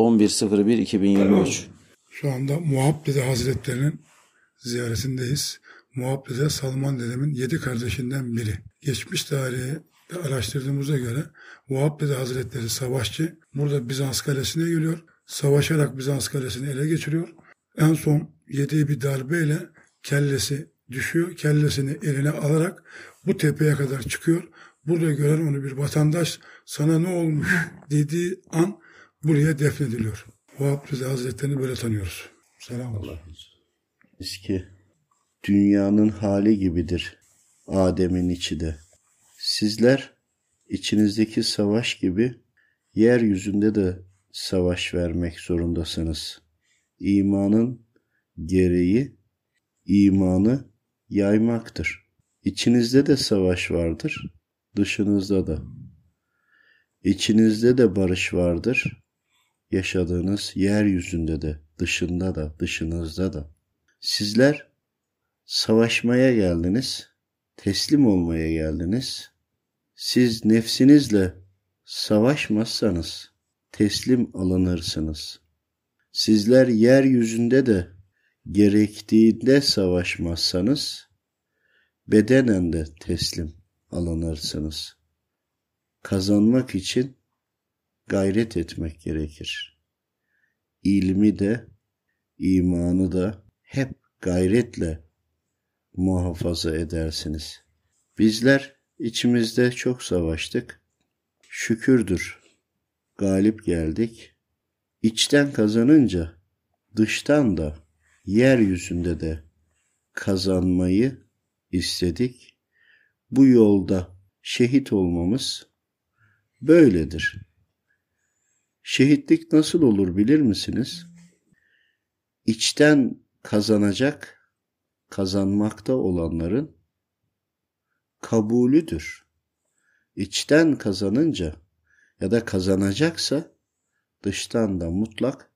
11.01.2023 Şu anda Muhabbede Hazretlerinin ziyaretindeyiz. Muhabbede Salman dedemin yedi kardeşinden biri. Geçmiş tarihi araştırdığımıza göre Muhabbede Hazretleri savaşçı. Burada Bizans kalesine geliyor. Savaşarak Bizans kalesini ele geçiriyor. En son yediği bir darbeyle kellesi düşüyor. Kellesini eline alarak bu tepeye kadar çıkıyor. Burada gören onu bir vatandaş sana ne olmuş dediği an buraya defnediliyor. Vahap Rıza Hazretleri'ni böyle tanıyoruz. Selam olsun. Eski dünyanın hali gibidir Adem'in içi de. Sizler içinizdeki savaş gibi yeryüzünde de savaş vermek zorundasınız. İmanın gereği imanı yaymaktır. İçinizde de savaş vardır, dışınızda da. İçinizde de barış vardır, yaşadığınız yeryüzünde de, dışında da, dışınızda da. Sizler savaşmaya geldiniz, teslim olmaya geldiniz. Siz nefsinizle savaşmazsanız teslim alınırsınız. Sizler yeryüzünde de gerektiğinde savaşmazsanız bedenen de teslim alınırsınız. Kazanmak için gayret etmek gerekir. İlmi de, imanı da hep gayretle muhafaza edersiniz. Bizler içimizde çok savaştık. Şükürdür galip geldik. İçten kazanınca dıştan da yeryüzünde de kazanmayı istedik. Bu yolda şehit olmamız böyledir. Şehitlik nasıl olur bilir misiniz? İçten kazanacak, kazanmakta olanların kabulüdür. İçten kazanınca ya da kazanacaksa dıştan da mutlak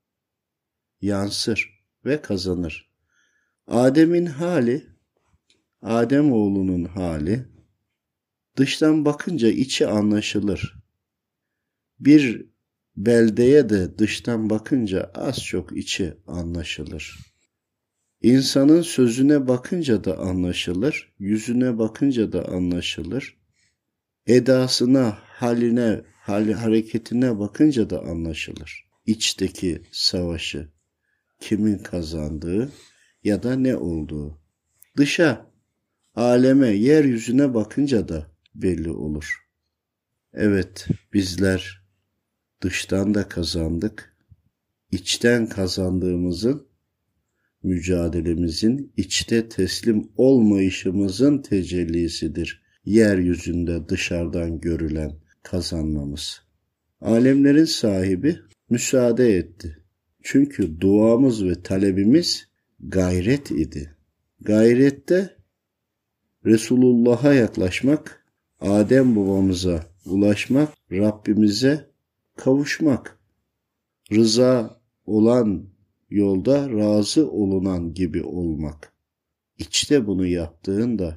yansır ve kazanır. Adem'in hali, Adem oğlunun hali dıştan bakınca içi anlaşılır. Bir beldeye de dıştan bakınca az çok içi anlaşılır. İnsanın sözüne bakınca da anlaşılır, yüzüne bakınca da anlaşılır. Edasına, haline, hal hareketine bakınca da anlaşılır. İçteki savaşı, kimin kazandığı ya da ne olduğu. Dışa, aleme, yeryüzüne bakınca da belli olur. Evet, bizler dıştan da kazandık. İçten kazandığımızın, mücadelemizin, içte teslim olmayışımızın tecellisidir. Yeryüzünde dışarıdan görülen kazanmamız. Alemlerin sahibi müsaade etti. Çünkü duamız ve talebimiz gayret idi. Gayrette Resulullah'a yaklaşmak, Adem babamıza ulaşmak, Rabbimize kavuşmak. Rıza olan yolda razı olunan gibi olmak. İçte bunu yaptığında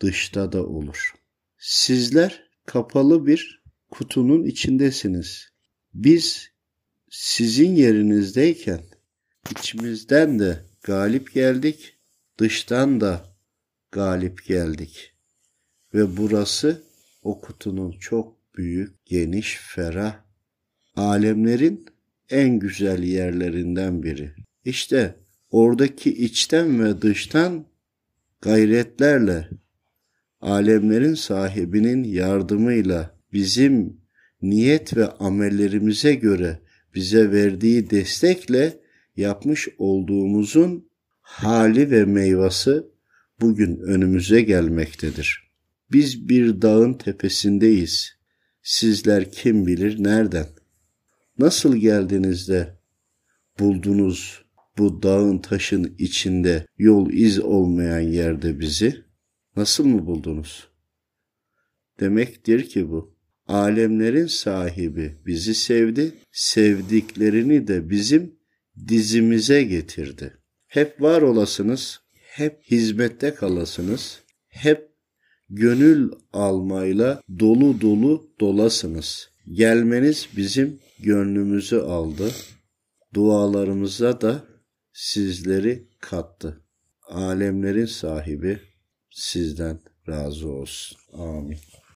dışta da olur. Sizler kapalı bir kutunun içindesiniz. Biz sizin yerinizdeyken içimizden de galip geldik, dıştan da galip geldik. Ve burası o kutunun çok büyük, geniş, ferah, alemlerin en güzel yerlerinden biri. İşte oradaki içten ve dıştan gayretlerle alemlerin sahibinin yardımıyla bizim niyet ve amellerimize göre bize verdiği destekle yapmış olduğumuzun hali ve meyvası bugün önümüze gelmektedir. Biz bir dağın tepesindeyiz. Sizler kim bilir nereden? Nasıl geldiniz de buldunuz bu dağın taşın içinde yol iz olmayan yerde bizi? Nasıl mı buldunuz? Demektir ki bu. Alemlerin sahibi bizi sevdi, sevdiklerini de bizim dizimize getirdi. Hep var olasınız, hep hizmette kalasınız, hep gönül almayla dolu dolu dolasınız. Gelmeniz bizim gönlümüzü aldı. Dualarımıza da sizleri kattı. Alemlerin sahibi sizden razı olsun. Amin.